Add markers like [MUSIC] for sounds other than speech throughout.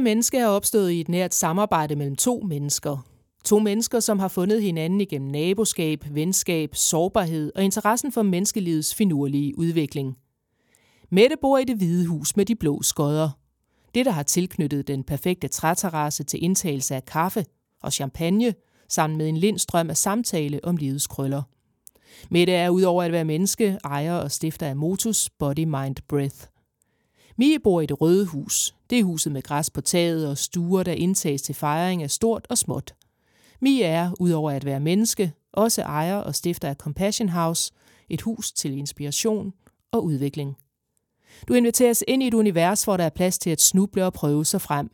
Menneske er opstået i et nært samarbejde mellem to mennesker. To mennesker, som har fundet hinanden igennem naboskab, venskab, sårbarhed og interessen for menneskelivets finurlige udvikling. Mette bor i det hvide hus med de blå skodder. Det, der har tilknyttet den perfekte træterrasse til indtagelse af kaffe og champagne, sammen med en lindstrøm af samtale om livets krøller. Mette er udover at være menneske, ejer og stifter af Motus Body Mind Breath. Mie bor i det røde hus. Det er huset med græs på taget og stuer, der indtages til fejring af stort og småt. Mia er, udover at være menneske, også ejer og stifter af Compassion House, et hus til inspiration og udvikling. Du inviteres ind i et univers, hvor der er plads til at snuble og prøve sig frem.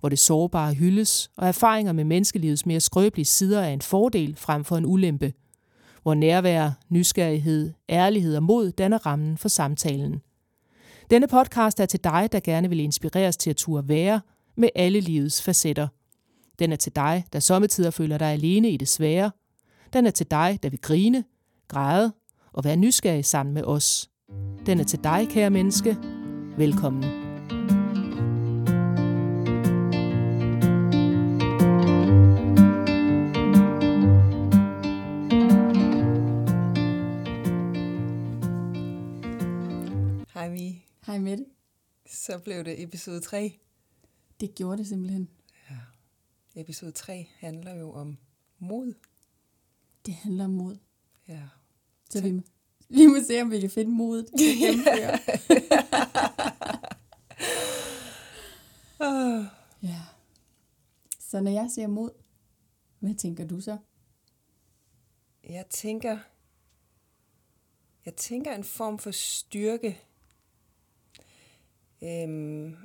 Hvor det sårbare hyldes, og erfaringer med menneskelivets mere skrøbelige sider er en fordel frem for en ulempe. Hvor nærvær, nysgerrighed, ærlighed og mod danner rammen for samtalen. Denne podcast er til dig, der gerne vil inspireres til at turde være med alle livets facetter. Den er til dig, der sommetider føler dig alene i det svære. Den er til dig, der vil grine, græde og være nysgerrig sammen med os. Den er til dig, kære menneske. Velkommen. Så blev det episode 3. Det gjorde det simpelthen. Episode 3 handler jo om mod. Det handler om mod. Ja. Så vi, vi må se, om vi kan finde modet til at [LAUGHS] gennemføre. Oh. ja. Så når jeg siger mod, hvad tænker du så? Jeg tænker, jeg tænker en form for styrke. Øhm,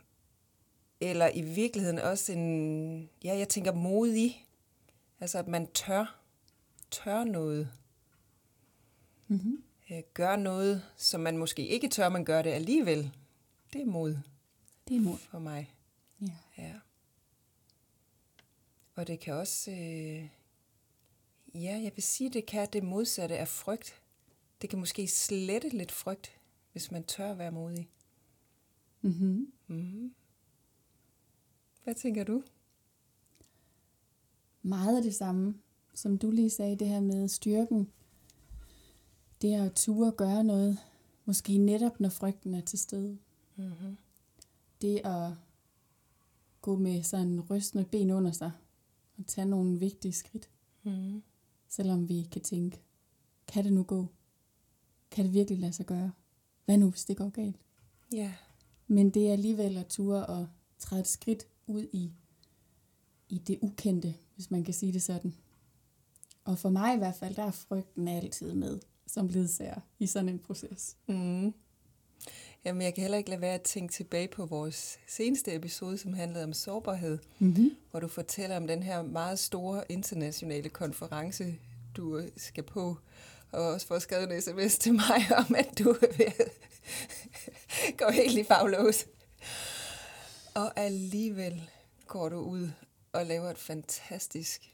eller i virkeligheden også en, ja, jeg tænker modig. Altså, at man tør, tør noget. Mm-hmm. Øh, gør noget, som man måske ikke tør, man gør det alligevel. Det er mod Det er mod. for mig. Ja. Ja. Og det kan også, øh, ja, jeg vil sige, det kan det modsatte af frygt. Det kan måske slette lidt frygt, hvis man tør at være modig. Mm-hmm. Mm. Hvad tænker du? Meget af det samme, som du lige sagde, det her med styrken. Det er at ture gøre noget, måske netop når frygten er til stede. Mm-hmm. Det at gå med sådan rystende ben under sig og tage nogle vigtige skridt. Mm. Selvom vi kan tænke, kan det nu gå? Kan det virkelig lade sig gøre? Hvad nu, hvis det går galt? Ja. Men det er alligevel at ture og træde et skridt ud i, i det ukendte, hvis man kan sige det sådan. Og for mig i hvert fald, der er frygten altid med som ledsager i sådan en proces. Mm. Jamen, jeg kan heller ikke lade være at tænke tilbage på vores seneste episode, som handlede om sårbarhed, Mm-hmm. hvor du fortæller om den her meget store internationale konference, du skal på, og også får skrevet en sms til mig om, at du er helt i faglås. Og alligevel går du ud og laver et fantastisk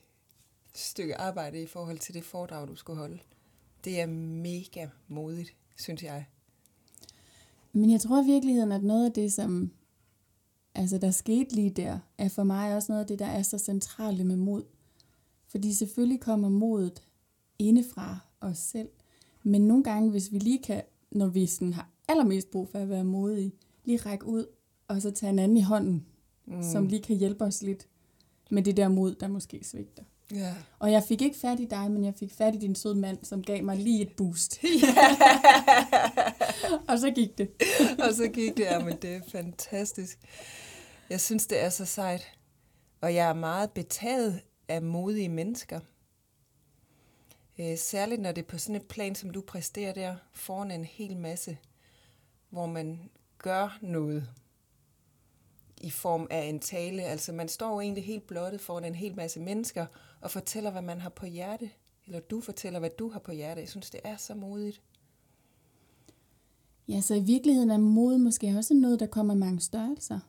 stykke arbejde i forhold til det foredrag, du skulle holde. Det er mega modigt, synes jeg. Men jeg tror i virkeligheden, at noget af det, som altså, der skete lige der, er for mig også noget af det, der er så centralt med mod. Fordi selvfølgelig kommer modet indefra os selv. Men nogle gange, hvis vi lige kan, når vi sådan har allermest brug for at være modige, lige række ud, og så tage en anden i hånden, mm. som lige kan hjælpe os lidt med det der mod, der måske svigter. Ja. Og jeg fik ikke fat i dig, men jeg fik fat i din søde mand, som gav mig lige et boost. [LAUGHS] [LAUGHS] og så gik det. [LAUGHS] og så gik det, ja, men det er fantastisk. Jeg synes, det er så sejt. Og jeg er meget betaget af modige mennesker. Øh, Særligt når det er på sådan et plan, som du præsterer der, foran en hel masse, hvor man gør noget i form af en tale. Altså man står jo egentlig helt blottet foran en hel masse mennesker og fortæller, hvad man har på hjerte. Eller du fortæller, hvad du har på hjerte. Jeg synes, det er så modigt. Ja, så i virkeligheden er mod måske også noget, der kommer mange størrelser.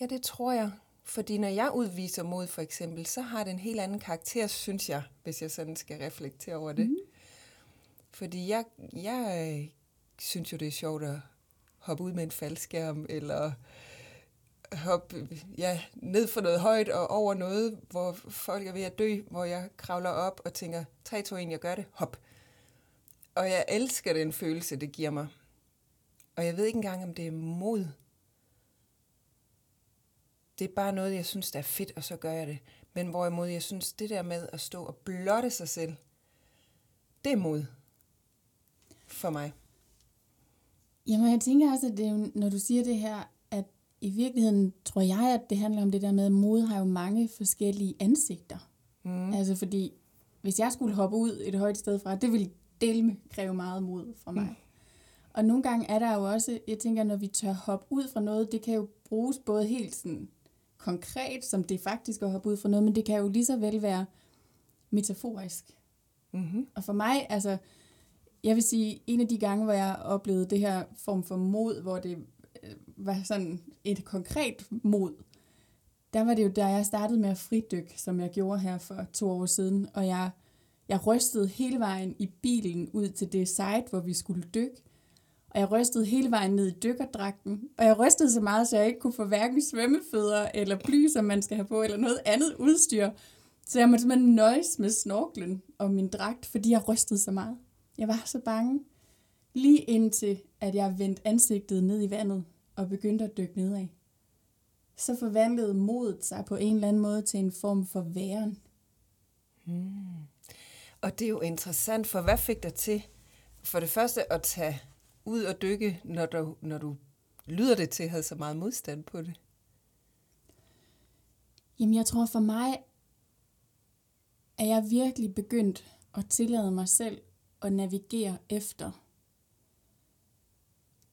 Ja, det tror jeg. Fordi når jeg udviser mod for eksempel, så har det en helt anden karakter, synes jeg, hvis jeg sådan skal reflektere over det. Mm. Fordi jeg, jeg øh, synes jo, det er sjovt at hoppe ud med en faldskærm, eller hoppe ja, ned for noget højt og over noget, hvor folk er ved at dø, hvor jeg kravler op og tænker, 3, 2, 1, jeg gør det, hop. Og jeg elsker den følelse, det giver mig. Og jeg ved ikke engang, om det er mod. Det er bare noget, jeg synes, der er fedt, og så gør jeg det. Men hvorimod jeg synes, det der med at stå og blotte sig selv, det er mod for mig. Jamen, jeg tænker også, at det er jo, når du siger det her, at i virkeligheden tror jeg, at det handler om det der med, at mod har jo mange forskellige ansigter. Mm. Altså fordi, hvis jeg skulle hoppe ud et højt sted fra, det ville dele med kræve meget mod fra mig. Mm. Og nogle gange er der jo også, jeg tænker, når vi tør hoppe ud fra noget, det kan jo bruges både helt sådan konkret, som det faktisk at hoppe ud fra noget, men det kan jo lige så vel være metaforisk. Mm-hmm. Og for mig, altså, jeg vil sige, en af de gange, hvor jeg oplevede det her form for mod, hvor det øh, var sådan et konkret mod, der var det jo, da jeg startede med at fridykke, som jeg gjorde her for to år siden, og jeg, jeg rystede hele vejen i bilen ud til det site, hvor vi skulle dykke, og jeg rystede hele vejen ned i dykkerdragten, og jeg rystede så meget, så jeg ikke kunne få hverken svømmefødder eller bly, som man skal have på, eller noget andet udstyr. Så jeg måtte simpelthen nøjes med snorklen og min dragt, fordi jeg rystede så meget. Jeg var så bange, lige indtil at jeg vendte ansigtet ned i vandet og begyndte at dykke nedad. Så forvandlede modet sig på en eller anden måde til en form for væren. Hmm. Og det er jo interessant, for hvad fik dig til for det første at tage ud og dykke, når du, når du lyder det til, havde så meget modstand på det? Jamen, jeg tror for mig, at jeg virkelig begyndt at tillade mig selv at navigere efter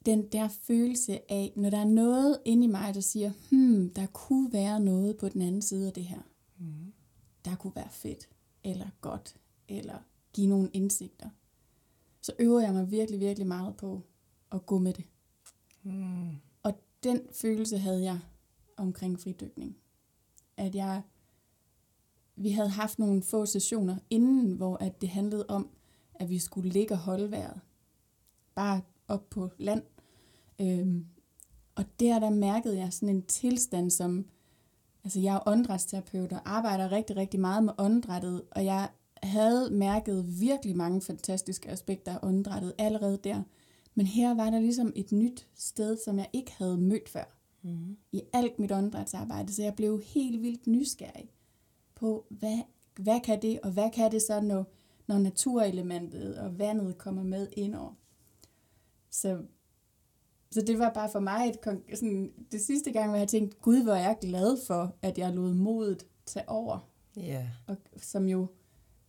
den der følelse af, når der er noget inde i mig, der siger, hmm, der kunne være noget på den anden side af det her. Mm. Der kunne være fedt, eller godt, eller give nogle indsigter. Så øver jeg mig virkelig, virkelig meget på at gå med det. Mm. Og den følelse havde jeg omkring fridykning. At jeg, vi havde haft nogle få sessioner inden, hvor at det handlede om, at vi skulle ligge og holde vejret. Bare op på land. Øhm, og der, der mærkede jeg sådan en tilstand, som... Altså, jeg er åndedrætsterapeut og arbejder rigtig, rigtig meget med åndedrættet, og jeg havde mærket virkelig mange fantastiske aspekter af åndedrættet allerede der. Men her var der ligesom et nyt sted, som jeg ikke havde mødt før. Mm. I alt mit åndedrætsarbejde, så jeg blev helt vildt nysgerrig på, hvad, hvad kan det, og hvad kan det så, når, når naturelementet og vandet kommer med indover. Så, så det var bare for mig et, sådan, det sidste gang, hvor jeg tænkte, gud, hvor er jeg glad for, at jeg lod modet tage over. Yeah. Og, som jo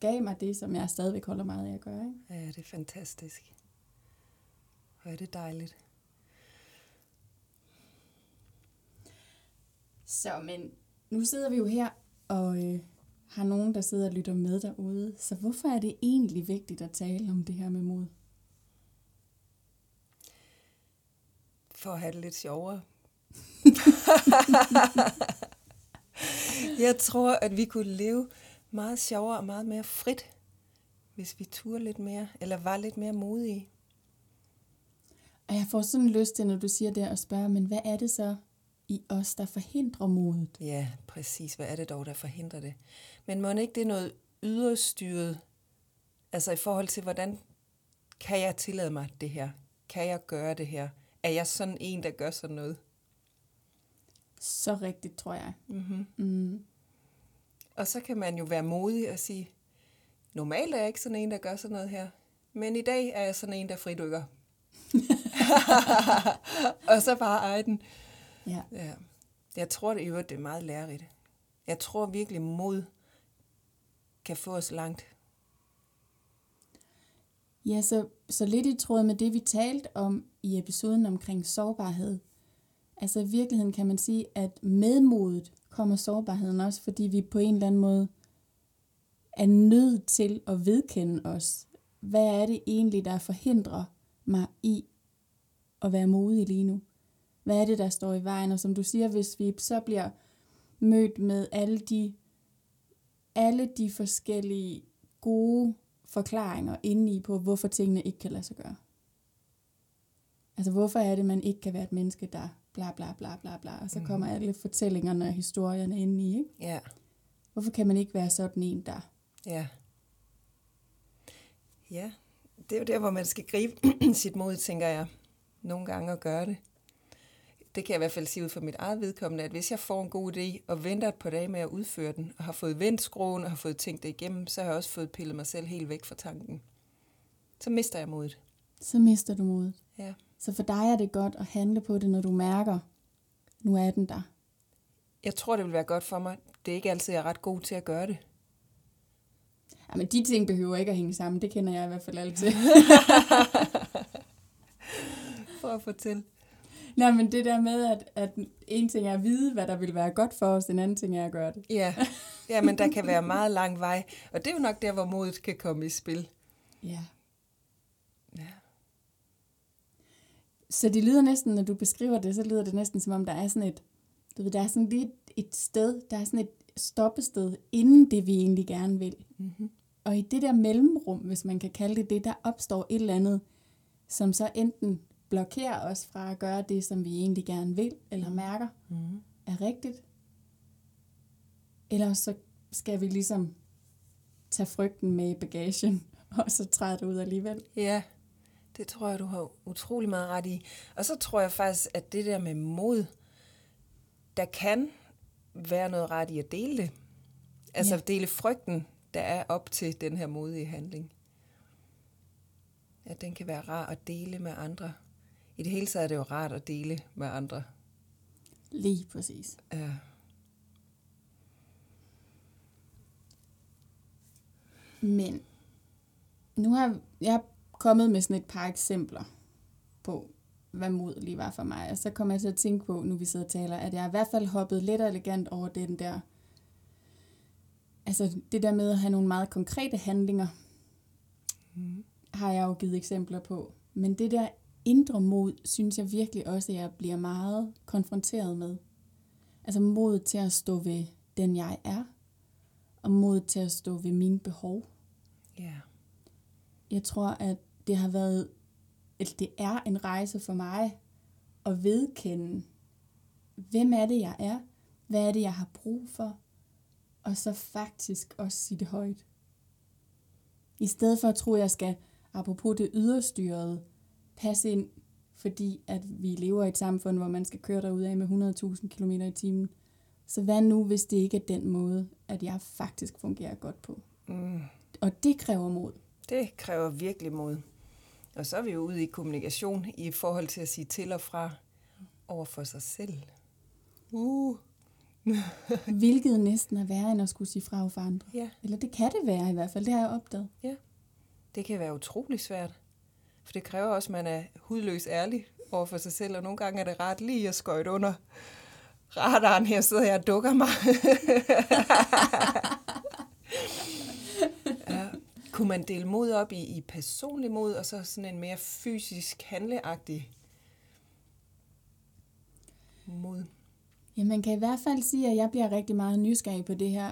gav mig det, som jeg stadigvæk holder meget af at gøre. Ikke? Ja, det er fantastisk. Hvor er det dejligt. Så, men nu sidder vi jo her og øh, har nogen, der sidder og lytter med derude. Så hvorfor er det egentlig vigtigt at tale om det her med mod? For at have det lidt sjovere. [LAUGHS] jeg tror, at vi kunne leve meget sjovere og meget mere frit, hvis vi turde lidt mere, eller var lidt mere modige. Og jeg får sådan lyst til, når du siger det, at spørge, men hvad er det så i os, der forhindrer modet? Ja, præcis. Hvad er det dog, der forhindrer det? Men må ikke det er noget yderstyret, altså i forhold til, hvordan kan jeg tillade mig det her? Kan jeg gøre det her? Er jeg sådan en, der gør sådan noget? Så rigtigt, tror jeg. Mm-hmm. Mm. Og så kan man jo være modig og sige, normalt er jeg ikke sådan en, der gør sådan noget her, men i dag er jeg sådan en, der fridykker. [LAUGHS] og så bare eje den. Ja. ja. Jeg tror det i øvrigt, det er meget lærerigt. Jeg tror virkelig, mod kan få os langt. Ja, så, så lidt i tråd med det, vi talte om i episoden omkring sårbarhed. Altså i virkeligheden kan man sige, at med modet kommer sårbarheden også, fordi vi på en eller anden måde er nødt til at vedkende os. Hvad er det egentlig, der forhindrer mig i at være modig lige nu? Hvad er det, der står i vejen? Og som du siger, hvis vi så bliver mødt med alle de, alle de forskellige gode forklaringer indeni på, hvorfor tingene ikke kan lade sig gøre. Altså, hvorfor er det, man ikke kan være et menneske, der bla bla bla bla bla. Og så mm. kommer alle fortællingerne og historierne ind i, ikke? Ja, Hvorfor kan man ikke være sådan en, der... ja. Ja, det er jo der, hvor man skal gribe [CLEARS THROAT] sit mod, tænker jeg, nogle gange og gøre det. Det kan jeg i hvert fald sige ud fra mit eget vedkommende, at hvis jeg får en god idé og venter et par dage med at udføre den, og har fået vendt skruen og har fået tænkt det igennem, så har jeg også fået pillet mig selv helt væk fra tanken. Så mister jeg modet. Så mister du modet. Ja. Så for dig er det godt at handle på det, når du mærker, nu er den der. Jeg tror, det vil være godt for mig. Det er ikke altid, jeg er ret god til at gøre det. Ja, men de ting behøver ikke at hænge sammen. Det kender jeg i hvert fald altid. [LAUGHS] For at fortælle. Nej, men det der med, at, at en ting er at vide, hvad der vil være godt for os, en anden ting er at gøre det. Ja. ja, men der kan være meget lang vej. Og det er jo nok der, hvor modet kan komme i spil. Ja. Ja. Så det lyder næsten, når du beskriver det, så lyder det næsten som om, der er sådan et, du ved, der er sådan lidt et sted, der er sådan et stoppested, inden det vi egentlig gerne vil. Mm-hmm. Og i det der mellemrum, hvis man kan kalde det det, der opstår et eller andet, som så enten blokerer os fra at gøre det, som vi egentlig gerne vil, eller mærker, Mm-hmm. er rigtigt. Eller så skal vi ligesom tage frygten med i bagagen, [LAUGHS] og så træde det ud alligevel. Ja, det tror jeg, du har utrolig meget ret i. Og så tror jeg faktisk, at det der med mod, der kan være noget ret i at dele det. Altså Ja. dele frygten, der er op til den her modige handling. At den kan være rar at dele med andre. I det hele taget er det jo rart at dele med andre. Lige præcis. Ja. Men nu har jeg kommet med sådan et par eksempler på, hvad mod lige var for mig. Og så kommer jeg til at tænke på, nu vi sidder og taler, at jeg i hvert fald hoppet lidt elegant over den der, altså det der med at have nogle meget konkrete handlinger, Mm. har jeg jo givet eksempler på. Men det der indre mod, synes jeg virkelig også, at jeg bliver meget konfronteret med. Altså mod til at stå ved den, jeg er, og mod til at stå ved mine behov. Ja. Jeg tror, at det har været, at det er en rejse for mig at vedkende, hvem er det, jeg er, hvad er det, jeg har brug for, og så faktisk også sige det højt. I stedet for at tro, at jeg skal, apropos det yderstyrede, passe ind, fordi at vi lever i et samfund, hvor man skal køre derud af med 100.000 km i timen. Så hvad nu, hvis det ikke er den måde, at jeg faktisk fungerer godt på? Mm. Og det kræver mod. Det kræver virkelig mod. Og så er vi jo ude i kommunikation i forhold til at sige til og fra over for sig selv. Uh. [LAUGHS] Hvilket næsten er værre end at skulle sige fra over for andre. Ja, Eller det kan det være i hvert fald, det har jeg opdaget. det kan være utrolig svært. For det kræver også, at man er hudløs ærlig over for sig selv, og nogle gange er det ret lige at skøjte under radaren her, sidder jeg og dukker mig. [LAUGHS] Kunne man dele mod op i, i personlig mod, og så sådan en mere fysisk handleagtig mod? Ja, man kan i hvert fald sige, at jeg bliver rigtig meget nysgerrig på det her,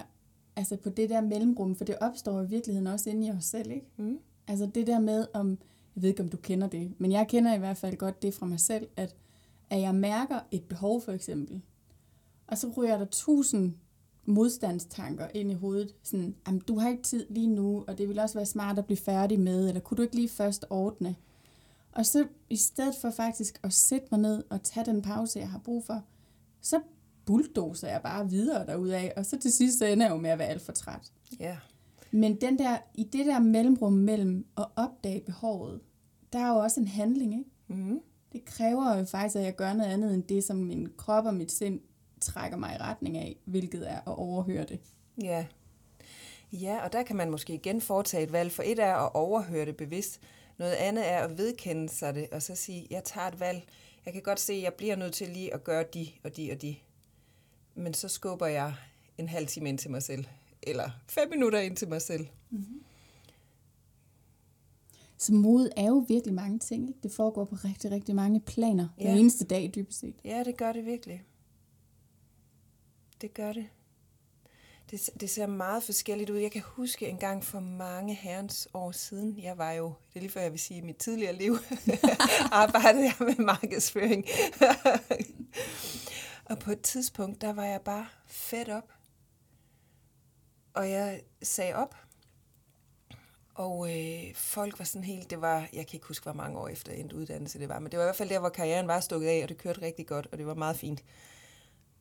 altså på det der mellemrum, for det opstår i virkeligheden også inde i os selv, ikke? Mm. Altså det der med, om, jeg ved ikke, om du kender det, men jeg kender i hvert fald godt det fra mig selv, at, at jeg mærker et behov for eksempel, og så ryger der tusind modstandstanker ind i hovedet, sådan, jamen, du har ikke tid lige nu, og det vil også være smart at blive færdig med, eller kunne du ikke lige først ordne? Og så i stedet for faktisk at sætte mig ned og tage den pause, jeg har brug for, så bulldozer jeg bare videre derudad, og så til sidst så ender jeg jo med at være alt for træt. Ja. Men den der, i det der mellemrum mellem at opdage behovet, der er jo også en handling, ikke? Mm. Det kræver jo faktisk, at jeg gør noget andet end det, som min krop og mit sind trækker mig i retning af, hvilket er at overhøre det. Ja. Ja, og der kan man måske igen foretage et valg, for et er at overhøre det bevidst, noget andet er at vedkende sig det, og så sige, jeg tager et valg, jeg kan godt se, at jeg bliver nødt til lige at gøre de og de og de. Men så skubber jeg en halv time ind til mig selv, eller fem minutter ind til mig selv. Så mod er jo virkelig mange ting, ikke? Det foregår på rigtig, rigtig mange planer. Ja. Hver eneste dag, dybest set. Ja, det gør det virkelig. Det gør det. det. Det ser meget forskelligt ud. Jeg kan huske en gang for mange herrens år siden, jeg var jo, det er lige før jeg vil sige, i mit tidligere liv, [LAUGHS] arbejdede jeg med markedsføring. [LAUGHS] og på et tidspunkt, der var jeg bare fedt op. Og jeg sagde op. Og øh, folk var sådan helt, det var, jeg kan ikke huske, hvor mange år efter endt uddannelse det var, men det var i hvert fald der, hvor karrieren var stukket af, og det kørte rigtig godt, og det var meget fint.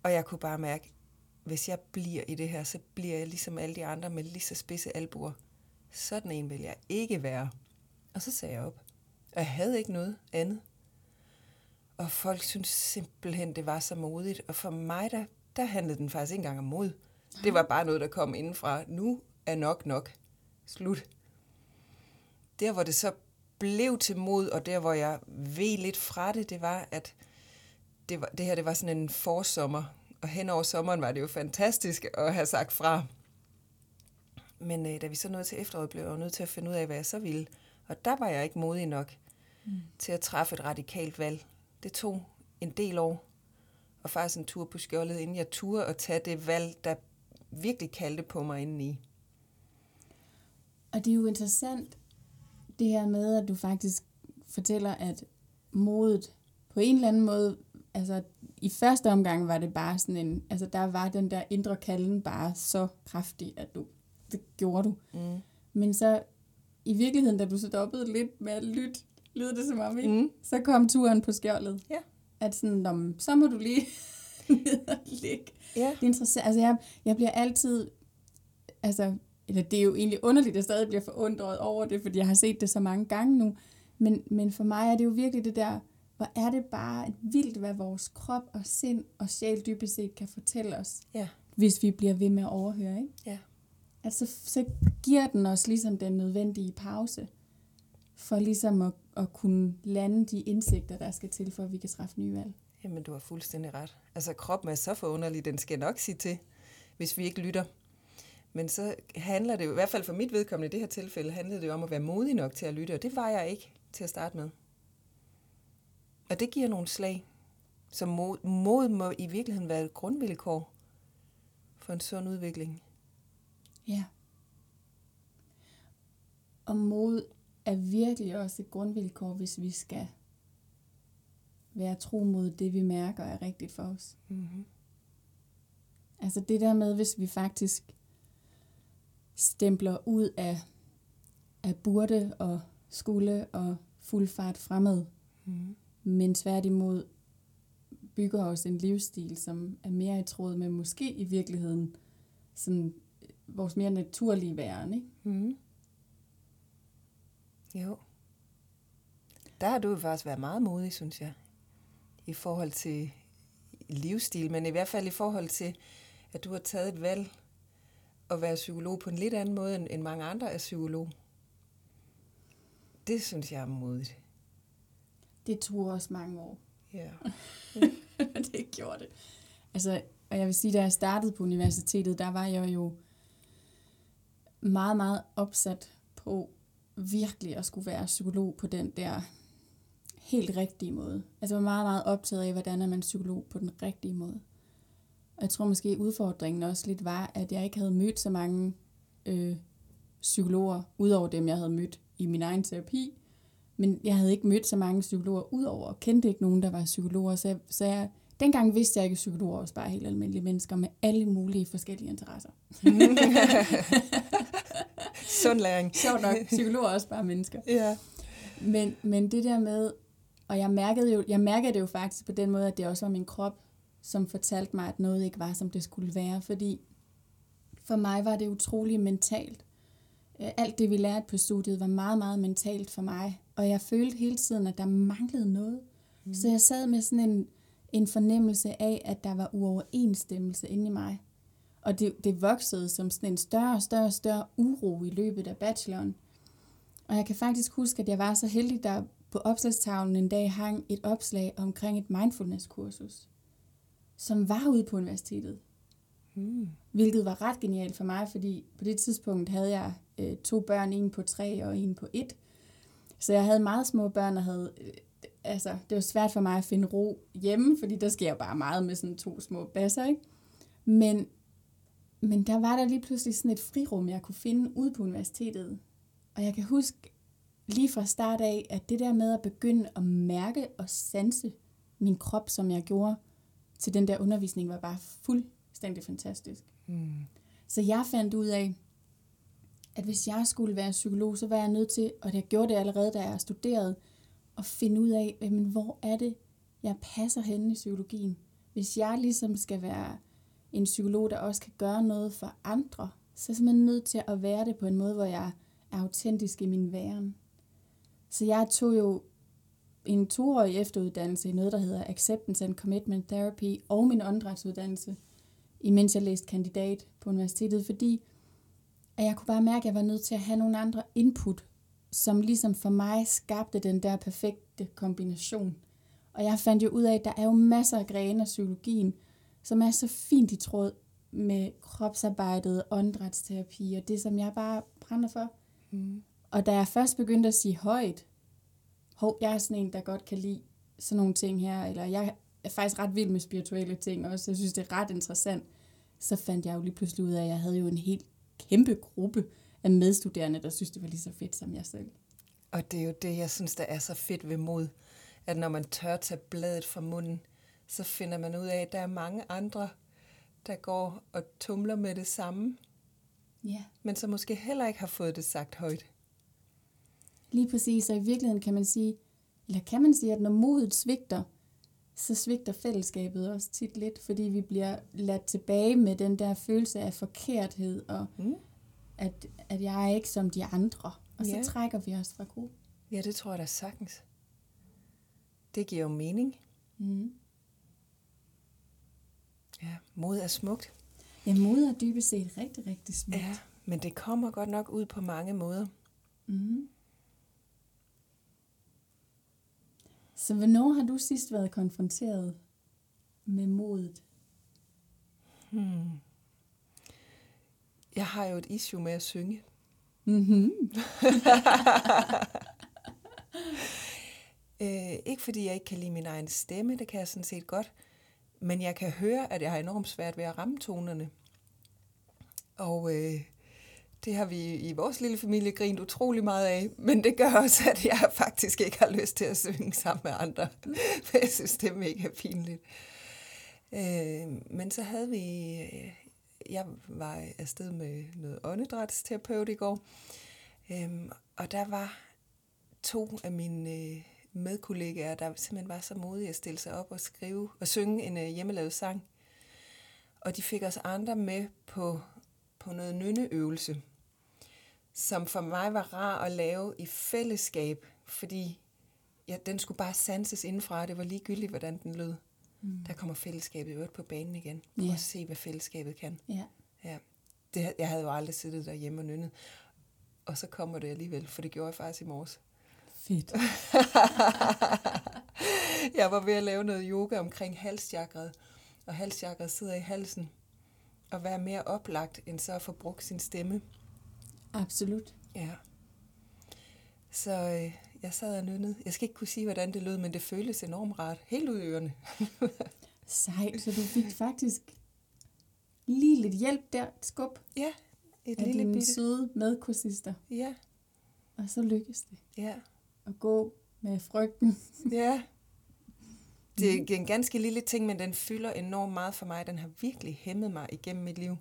Og jeg kunne bare mærke, hvis jeg bliver i det her, så bliver jeg ligesom alle de andre med lige så spidse albuer. Sådan en vil jeg ikke være. Og så sagde jeg op. Og jeg havde ikke noget andet. Og folk synes simpelthen, det var så modigt. Og for mig, der, der handlede den faktisk ikke engang om mod. Det var bare noget, der kom indenfra. Nu er nok nok. Slut. Der, hvor det så blev til mod, og der, hvor jeg ved lidt fra det, det var, at det, var, det her det var sådan en forsommer. Og hen over sommeren var det jo fantastisk at have sagt fra. Men øh, da vi så nåede til efteråret, blev jeg jo nødt til at finde ud af, hvad jeg så ville. Og der var jeg ikke modig nok mm. til at træffe et radikalt valg. Det tog en del år, og faktisk en tur på skjoldet, inden jeg turde at tage det valg, der virkelig kaldte på mig indeni. Og det er jo interessant, det her med, at du faktisk fortæller, at modet på en eller anden måde, altså i første omgang var det bare sådan en, altså der var den der indre kalden bare så kraftig, at du, det gjorde du. Mm. Men så i virkeligheden, da du stoppede lidt med at lytte, lyder det som om, ikke? Mm. så kom turen på skjoldet. Ja. At sådan, så må du lige [LAUGHS] ned og ligge. Ja. Det er interessant. Altså, jeg, jeg bliver altid, altså, eller det er jo egentlig underligt, at jeg stadig bliver forundret over det, fordi jeg har set det så mange gange nu. Men, men for mig er det jo virkelig det der, hvor er det bare vildt, hvad vores krop og sind og sjæl dybest set kan fortælle os, ja. hvis vi bliver ved med at overhøre, ikke? Ja. Altså, så giver den os ligesom den nødvendige pause, for ligesom at, at kunne lande de indsigter, der skal til, for at vi kan træffe nye valg. Jamen, du har fuldstændig ret. Altså, kroppen er så forunderlig, den skal nok sige til, hvis vi ikke lytter. Men så handler det jo, i hvert fald for mit vedkommende i det her tilfælde, handlede det om at være modig nok til at lytte, og det var jeg ikke til at starte med. Og det giver nogle slag. Så mod, mod må i virkeligheden være et grundvilkår for en sund udvikling. Ja. Og mod er virkelig også et grundvilkår, hvis vi skal være tro mod det, vi mærker er rigtigt for os. Mm-hmm. Altså det der med, hvis vi faktisk stempler ud af, af burde og skulle og fuld fart fremad, mm men tværtimod bygger os en livsstil, som er mere i tråd med måske i virkeligheden sådan øh, vores mere naturlige væren, ikke? Mm. Jo. Der har du faktisk været meget modig, synes jeg, i forhold til livsstil, men i hvert fald i forhold til, at du har taget et valg at være psykolog på en lidt anden måde, end mange andre er psykolog. Det synes jeg er modigt. Det tog også mange år. Ja. [LAUGHS] det gjorde det. Altså, og jeg vil sige, da jeg startede på universitetet, der var jeg jo meget, meget opsat på virkelig at skulle være psykolog på den der helt rigtige måde. Altså jeg var meget, meget optaget af, hvordan er man psykolog på den rigtige måde. Og jeg tror måske udfordringen også lidt var, at jeg ikke havde mødt så mange øh, psykologer, udover dem, jeg havde mødt i min egen terapi. Men jeg havde ikke mødt så mange psykologer udover, og kendte ikke nogen, der var psykologer. Så jeg, så jeg Dengang vidste jeg ikke, at psykologer også bare helt almindelige mennesker med alle mulige forskellige interesser. [LAUGHS] Sund læring. Sjovt nok, psykologer er også bare mennesker. Ja. Men, men det der med, og jeg mærkede, jo, jeg mærkede det jo faktisk på den måde, at det også var min krop, som fortalte mig, at noget ikke var, som det skulle være. Fordi for mig var det utrolig mentalt. Øh, alt det, vi lærte på studiet, var meget, meget mentalt for mig. Og jeg følte hele tiden, at der manglede noget. Mm. Så jeg sad med sådan en en fornemmelse af, at der var uoverensstemmelse inde i mig. Og det, det voksede som sådan en større og større, større uro i løbet af bacheloren. Og jeg kan faktisk huske, at jeg var så heldig, der på opslagstavlen en dag hang et opslag omkring et mindfulness-kursus, som var ude på universitetet. Mm. Hvilket var ret genialt for mig, fordi på det tidspunkt havde jeg øh, to børn, en på tre og en på et. Så jeg havde meget små børn og havde øh, altså, det var svært for mig at finde ro hjemme, fordi der sker bare meget med sådan to små basser, ikke? Men, men der var der lige pludselig sådan et frirum, jeg kunne finde ude på universitetet. Og jeg kan huske lige fra start af, at det der med at begynde at mærke og sanse min krop, som jeg gjorde, til den der undervisning var bare fuldstændig fantastisk. Mm. Så jeg fandt ud af, at hvis jeg skulle være psykolog, så var jeg nødt til, og jeg gjorde det allerede, da jeg studerede, at finde ud af, jamen, hvor er det, jeg passer henne i psykologien. Hvis jeg ligesom skal være en psykolog, der også kan gøre noget for andre, så er jeg simpelthen nødt til at være det på en måde, hvor jeg er autentisk i min væren. Så jeg tog jo en toårig efteruddannelse i noget, der hedder Acceptance and Commitment Therapy, og min åndedrætsuddannelse, imens jeg læste kandidat på universitetet, fordi at jeg kunne bare mærke, at jeg var nødt til at have nogle andre input, som ligesom for mig skabte den der perfekte kombination. Og jeg fandt jo ud af, at der er jo masser af grene af psykologien, som er så fint i tråd med kropsarbejdet, åndedrætsterapi og det, som jeg bare brænder for. Mm. Og da jeg først begyndte at sige højt, hov, jeg er sådan en, der godt kan lide sådan nogle ting her, eller jeg er faktisk ret vild med spirituelle ting også, jeg synes, det er ret interessant, så fandt jeg jo lige pludselig ud af, at jeg havde jo en helt kæmpe gruppe af medstuderende, der synes, det var lige så fedt som jeg selv. Og det er jo det, jeg synes, der er så fedt ved mod, at når man tør tage bladet fra munden, så finder man ud af, at der er mange andre, der går og tumler med det samme, Ja. men som måske heller ikke har fået det sagt højt. Lige præcis, og i virkeligheden kan man sige, eller kan man sige, at når modet svigter, så svigter fællesskabet også tit lidt, fordi vi bliver ladt tilbage med den der følelse af forkerthed, og Mm. at, at jeg er ikke som de andre. Og så Ja. trækker vi os fra gruppen. Ja, det tror jeg da sagtens. Det giver jo mening. Mm. Ja, mod er smukt. Ja, mod er dybest set rigtig, rigtig smukt. Ja, men det kommer godt nok ud på mange måder. Mm. Så hvornår har du sidst været konfronteret med modet? Hmm. Jeg har jo et issue med at synge. Mm-hmm. [LAUGHS] Øh, ikke fordi jeg ikke kan lide min egen stemme, det kan jeg sådan set godt, men jeg kan høre, at jeg har enormt svært ved at ramme tonerne. Og øh, det har vi i vores lille familie grint utrolig meget af, men det gør også, at jeg faktisk ikke har lyst til at synge sammen med andre, for jeg synes, det er mega pinligt. Øh, men så havde vi, øh, jeg var afsted med noget åndedrætsterapeut i går, øh, og der var to af mine øh, medkollegaer, der simpelthen var så modige at stille sig op og skrive og synge en øh, hjemmelavet sang. Og de fik os andre med på, på noget nynneøvelse, som for mig var rar at lave i fællesskab, fordi ja, den skulle bare sanses indenfra, det var ligegyldigt, hvordan den lød. Mm. Der kommer fællesskabet jo på banen igen. Prøv at se, hvad fællesskabet kan. Ja. Ja. Det, jeg havde jo aldrig siddet derhjemme og nynnet. Og så kommer det alligevel, for det gjorde jeg faktisk i morges. Fedt. [LAUGHS] jeg var ved at lave noget yoga omkring halschakret, og halschakret sidder i halsen. Og være mere oplagt, end så at få brugt sin stemme. Absolut. Ja. Så øh, jeg sad og nynnede. Jeg skal ikke kunne sige, hvordan det lød, men det føltes enormt rart. Helt ud i ørerne. [LAUGHS] Sejt, så du fik faktisk lige lidt hjælp der, et skub Ja, et af lille dine bitte. søde medkursister. Ja, Og så lykkedes det ja, at gå med frygten. [LAUGHS] ja. Det er en ganske lille ting, men den fylder enormt meget for mig. Den har virkelig hæmmet mig igennem mit liv.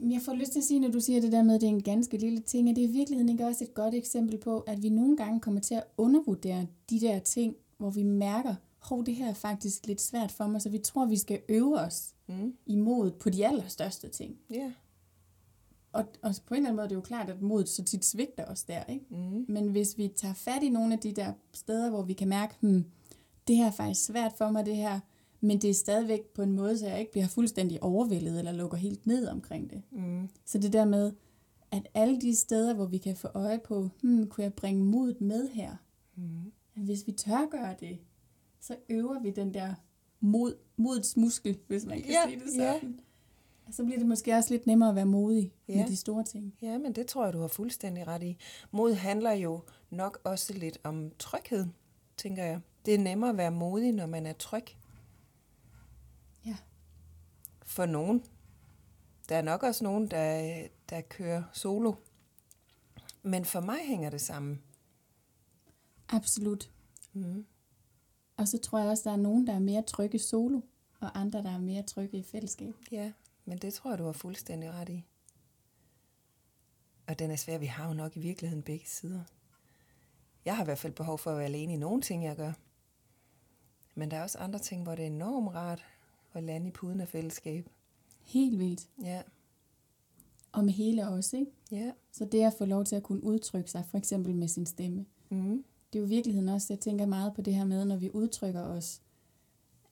Jeg får lyst til at sige, når du siger det der med, at det er en ganske lille ting, at det er i virkeligheden ikke også et godt eksempel på, at vi nogle gange kommer til at undervurdere de der ting, hvor vi mærker, hov, det her er faktisk lidt svært for mig, så vi tror, vi skal øve os Mm. imod på de allerstørste ting. Ja. Og, og på en eller anden måde er det jo klart, at modet så tit svigter os der, ikke? Mm. Men hvis vi tager fat i nogle af de der steder, hvor vi kan mærke, hmm, det her er faktisk svært for mig, det her, men det er stadigvæk på en måde, så jeg ikke bliver fuldstændig overvældet eller lukker helt ned omkring det. Mm. Så det der med, at alle de steder, hvor vi kan få øje på, hmm, kunne jeg bringe modet med her? Mm. At hvis vi tør gøre det, så øver vi den der mod, modets muskel, hvis man kan Ja, sige det ja. sådan. Og så bliver det måske også lidt nemmere at være modig Ja. med de store ting. Ja, men det tror jeg, du har fuldstændig ret i. Mod handler jo nok også lidt om tryghed, tænker jeg. Det er nemmere at være modig, når man er tryg. For nogen. Der er nok også nogen, der, der kører solo. Men for mig hænger det sammen. Absolut. Mm. Og så tror jeg også, der er nogen, der er mere trygge solo, og andre, der er mere trygge i fællesskab. Ja, men det tror jeg, du har fuldstændig ret i. Og den er svær. Vi har jo nok i virkeligheden begge sider. Jeg har i hvert fald behov for at være alene i nogle ting, jeg gør. Men der er også andre ting, hvor det er enormt rart at lande i puden af fællesskab. Helt vildt. Ja, Og med hele os, ikke? ja. Så det at få lov til at kunne udtrykke sig, for eksempel med sin stemme. Mm. Det er jo virkeligheden også, jeg tænker meget på det her med, når vi udtrykker os,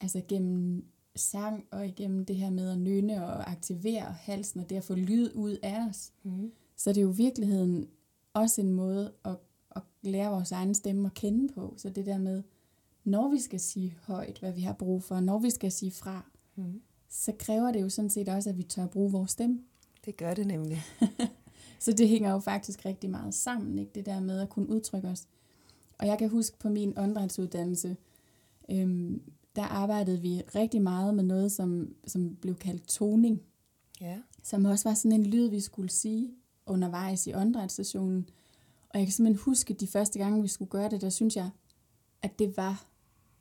altså gennem sang og igennem det her med at nynne og aktivere halsen og det at få lyd ud af os. Mm. Så det er jo virkeligheden også en måde at, at lære vores egen stemme at kende på. Så det der med, når vi skal sige højt, hvad vi har brug for, når vi skal sige fra, Mm. så kræver det jo sådan set også, at vi tør bruge vores stemme. Det gør det nemlig. [LAUGHS] Så det hænger jo faktisk rigtig meget sammen, ikke? det der med at kunne udtrykke os. Og jeg kan huske på min åndedrætsuddannelse, øhm, der arbejdede vi rigtig meget med noget, som, som blev kaldt toning, Ja. som også var sådan en lyd, vi skulle sige undervejs i åndedrætsstationen. Og jeg kan simpelthen huske, de første gange, vi skulle gøre det, der synes jeg, at det var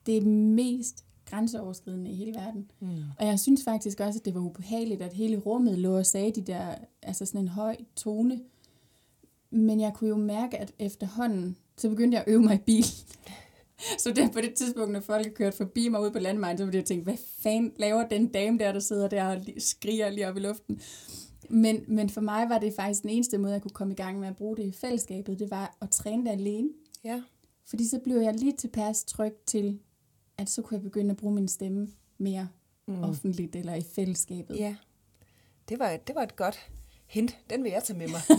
det mest grænseoverskridende i hele verden. Mm. Og jeg synes faktisk også, at det var ubehageligt, at hele rummet lå og sagde de der, altså sådan en høj tone. Men jeg kunne jo mærke, at efterhånden, så begyndte jeg at øve mig i bil. [LAUGHS] Så der på det tidspunkt, når folk kørte forbi mig ude på landvejen, så ville jeg tænke, hvad fanden laver den dame der, der sidder der og skriger lige op i luften. Men, men for mig var det faktisk den eneste måde, jeg kunne komme i gang med at bruge det i fællesskabet, det var at træne det alene. Ja. Fordi så blev jeg lige tilpas tryg til, at så kunne jeg begynde at bruge min stemme mere mm. offentligt eller i fællesskabet. Ja. Det var, det var et godt hint. Den vil jeg tage med mig. [LAUGHS]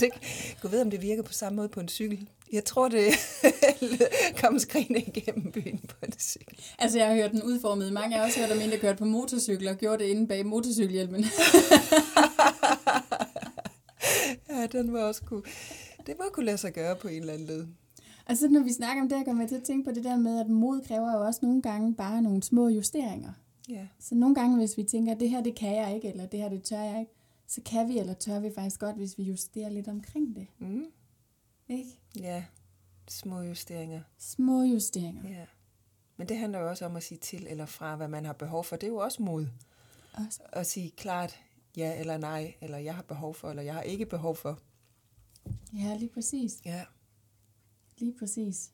det, gå ved, om det virker på samme måde på en cykel. Jeg tror, det [LAUGHS] kom skrigende igennem byen på en cykel. Altså, jeg har hørt den udformet. Mange har også hørt om en, der kørte på motorcykel og gjorde det inde bag motorcykelhjelmen. [LAUGHS] Ja, den var også kunne, det var kunne lade sig gøre på en eller anden led. Altså, når vi snakker om det, jeg kommer jeg til at tænke på det der med, at mod kræver jo også nogle gange bare nogle små justeringer. Ja. Så nogle gange, hvis vi tænker, at det her, det kan jeg ikke, eller det her, det tør jeg ikke, så kan vi, eller tør vi faktisk godt, hvis vi justerer lidt omkring det. Mm. Ikke? Ja. Små justeringer. Små justeringer. Ja. Men det handler jo også om at sige til eller fra, hvad man har behov for. Det er jo også mod. Også. At sige klart ja eller nej, eller jeg har behov for, eller jeg har ikke behov for. Ja, lige præcis. Ja. Lige præcis.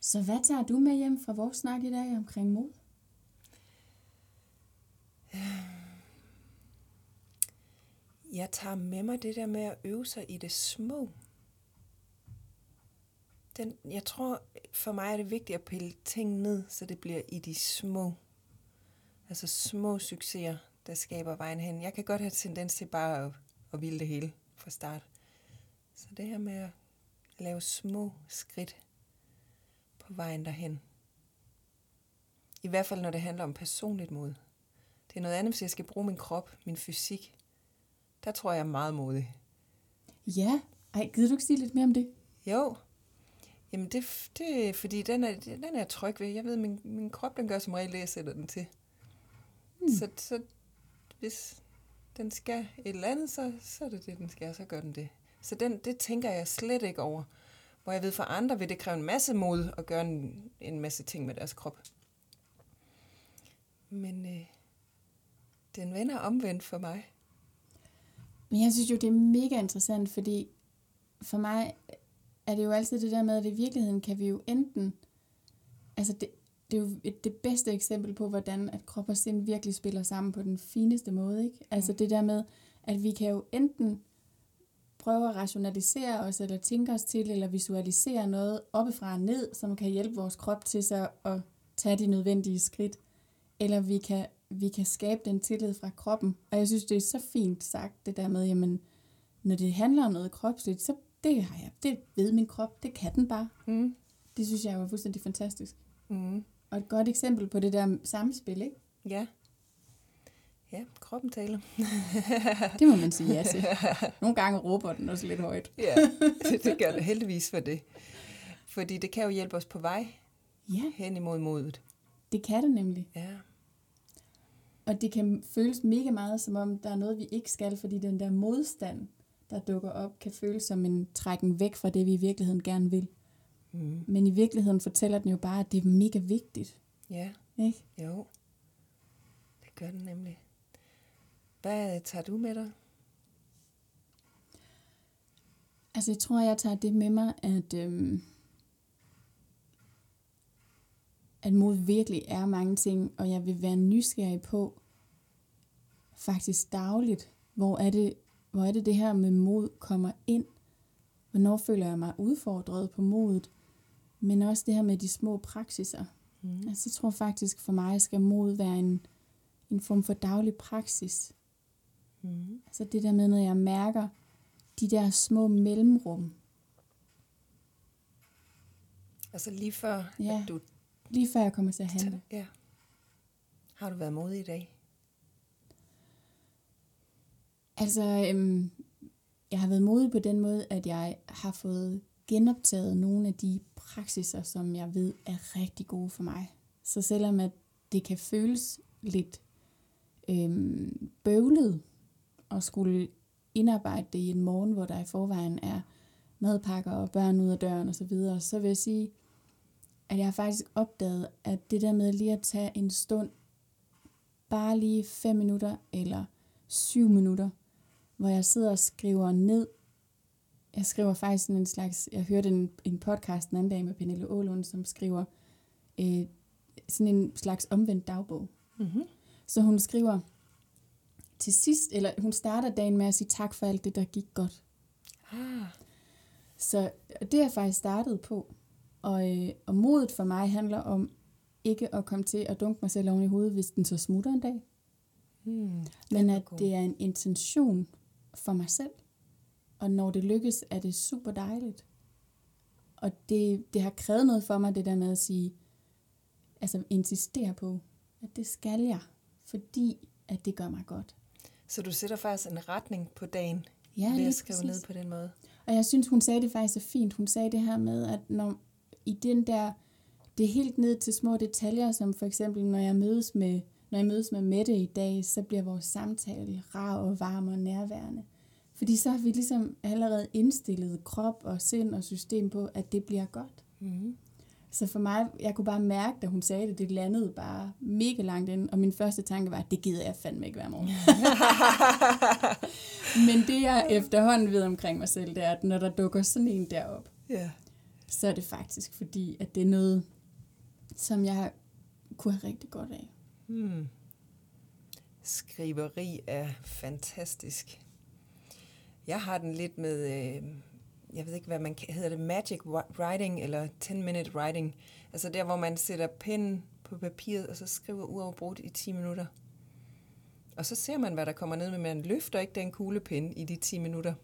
Så hvad tager du med hjem fra vores snak i dag omkring mod? Jeg tager med mig det der med at øve sig i det små. Den, jeg tror, for mig er det vigtigt at pille ting ned, så det bliver i de små. Altså små succeser, der skaber vejen hen. Jeg kan godt have tendens til bare at, at ville det hele fra start. Så det her med at lave små skridt på vejen derhen. I hvert fald, når det handler om personligt mod. Det er noget andet, hvis jeg skal bruge min krop, min fysik. Der tror jeg er meget modig. Ja, ej, gider du ikke sige lidt mere om det? Jo. Jamen, det, det er fordi, den er, den er jeg tryg ved. Jeg ved, min, min krop, den gør som regel det, jeg sætter den til. Hmm. Så, så hvis den skal et eller andet, så, så er det det, den skal, så gør den det. Så den, det tænker jeg slet ikke over. Hvor jeg ved, for andre vil det kræve en masse mod at gøre en, en masse ting med deres krop. Men øh, den vender omvendt for mig. Men jeg synes jo, det er mega interessant, fordi for mig er det jo altid det der med, at i virkeligheden kan vi jo enten... Altså, det, det er jo et, det bedste eksempel på, hvordan at krop og sind virkelig spiller sammen på den fineste måde, ikke? Altså det der med, at vi kan jo enten prøve at rationalisere os, eller tænke os til, eller visualisere noget oppefra og ned, som kan hjælpe vores krop til så at tage de nødvendige skridt. Eller vi kan, vi kan skabe den tillid fra kroppen. Og jeg synes, det er så fint sagt, det der med, jamen, når det handler om noget kropsligt, så det har jeg, det ved min krop, det kan den bare. Mm. Det synes jeg var fuldstændig fantastisk. Mm. Og et godt eksempel på det der samspil, ikke? Ja. Ja, kroppen taler. [LAUGHS] Det må man sige ja til. Nogle gange råber den også lidt højt. Ja, det, det gør det heldigvis for det. Fordi det kan jo hjælpe os på vej Ja, hen imod modet. det kan det nemlig. Ja. Og det kan føles mega meget, som om der er noget, vi ikke skal, fordi den der modstand, der dukker op, kan føles som en trækken væk fra det, vi i virkeligheden gerne vil. Mm. Men i virkeligheden fortæller den jo bare, at det er mega vigtigt. Ja, Ikke? jo. Det gør den nemlig. Hvad tager du med dig? Altså, jeg tror, jeg tager det med mig, at, øhm, at mod virkelig er mange ting, og jeg vil være nysgerrig på, faktisk dagligt, hvor er det, hvor er det, det her med mod kommer ind. Hvornår føler jeg mig udfordret på modet, men også det her med de små praksiser. Mm. Altså, jeg tror faktisk for mig, skal mod være en, en form for daglig praksis. Mm. Altså det der med, når jeg mærker de der små mellemrum, Altså lige før, Ja. at du... lige før jeg kommer til at handle. Ja. Har du været modig i dag? Altså, øhm, jeg har været modig på den måde, at jeg har fået genoptaget nogle af de praksiser, som jeg ved er rigtig gode for mig. Så selvom at det kan føles lidt øhm, bøvlet at skulle indarbejde det i en morgen, hvor der i forvejen er madpakker og børn ud af døren osv., så, videre, så vil jeg sige, at jeg har faktisk opdaget, at det der med lige at tage en stund, bare lige fem minutter eller syv minutter, hvor jeg sidder og skriver ned. Jeg skriver faktisk sådan en slags, jeg hørte en, en podcast den anden dag med Pernille Ålund, som skriver øh, sådan en slags omvendt dagbog. Mm-hmm. Så hun skriver til sidst, eller hun starter dagen med at sige tak for alt det, der gik godt. Ah, Så det er jeg faktisk startet på. Og, øh, og modet for mig handler om ikke at komme til at dunke mig selv oven i hovedet, hvis den så smutter en dag. mm, Men at god. det er en intention for mig selv. Og når det lykkes, er det super dejligt. Og det, det har krævet noget for mig, det der med at sige, altså insistere på, at det skal jeg, fordi at det gør mig godt. Så du sætter faktisk en retning på dagen Ja, ved at skrive ned på den måde. Og jeg synes, hun sagde det faktisk så fint. Hun sagde det her med, at når i den der, det er helt ned til små detaljer, som for eksempel, når jeg mødes med, når jeg mødes med Mette i dag, så bliver vores samtale rar og varm og nærværende. Fordi så har vi ligesom allerede indstillet krop og sind og system på, at det bliver godt. Mm. Så for mig, jeg kunne bare mærke, da hun sagde det, det landede bare mega langt ind, og min første tanke var, det gider jeg fandme ikke hver morgen. [LAUGHS] Men det jeg efterhånden ved omkring mig selv, det er, at når der dukker sådan en derop, Ja. så er det faktisk fordi, at det er noget, som jeg kunne have rigtig godt af. Hmm. Skriveri er fantastisk. Jeg har den lidt med, øh, jeg ved ikke, hvad man hedder det, magic wri- writing eller 10-minute writing. Altså der, hvor man sætter pennen på papiret, og så skriver uafbrudt i 10 minutter. Og så ser man, hvad der kommer ned, men man løfter ikke den kuglepen i de 10 minutter.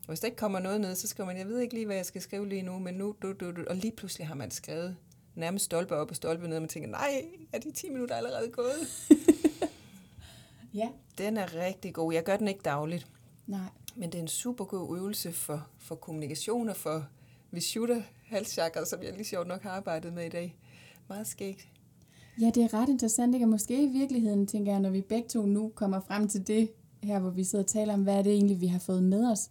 Og hvis der ikke kommer noget ned, så skriver man, jeg ved ikke lige, hvad jeg skal skrive lige nu, men nu, du, du, du. og lige pludselig har man skrevet nærmest stolpe op og stolpe ned, og man tænker, nej, er de 10 minutter allerede gået? [LAUGHS] Ja. Den er rigtig god. Jeg gør den ikke dagligt, Nej. Men det er en super god øvelse for, for kommunikation og for Vishuddha halschakra, som jeg lige sjovt nok har arbejdet med i dag. Meget skægt. Ja, det er ret interessant, ikke? Og måske i virkeligheden, tænker jeg, når vi begge to nu kommer frem til det her, hvor vi sidder og taler om, hvad er det egentlig, vi har fået med os.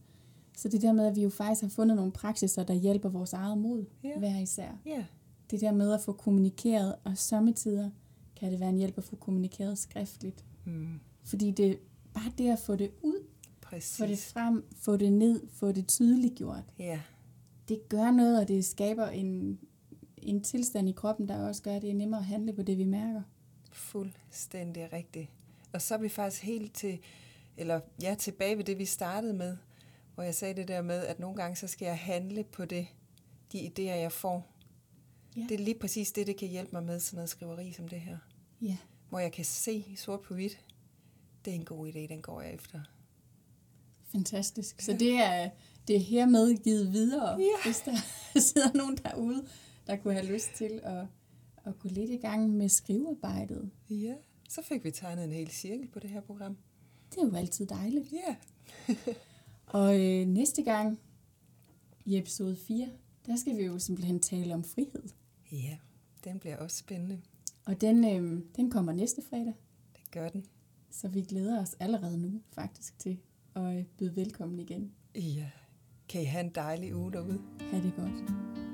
Så det der med, at vi jo faktisk har fundet nogle praksiser, der hjælper vores eget mod, Ja. hver især. Ja, Det der med at få kommunikeret, og sommetider kan det være en hjælp at få kommunikeret skriftligt. mm, Fordi det bare det at få det ud, præcis. få det frem, få det ned, få det tydeliggjort. Ja, Det gør noget, og det skaber en, en tilstand i kroppen, der også gør, at det er nemmere at handle på det, vi mærker. fuldstændig rigtigt. Og så er vi faktisk helt til, eller ja, tilbage ved det, vi startede med, hvor jeg sagde det der med, at nogle gange så skal jeg handle på det, de idéer, jeg får. Ja. Det er lige præcis det, det kan hjælpe mig med, sådan noget skriveri som det her. Ja. Hvor jeg kan se sort på hvidt, det er en god idé, den går jeg efter. Fantastisk. Så det er, det er hermed givet videre, Ja. hvis der [LAUGHS] sidder nogen derude, der kunne have lyst til at, at gå lidt i gang med skrivearbejdet. Ja, så fik vi tegnet en hel cirkel på det her program. Det er jo altid dejligt. Ja. [LAUGHS] Og øh, næste gang i episode 4, der skal vi jo simpelthen tale om frihed. Ja, den bliver også spændende. Og den, øh, den kommer næste fredag, Det gør den. så vi glæder os allerede nu faktisk til og byde velkommen igen. Ja. Kan I have en dejlig uge derude? Ha' det godt.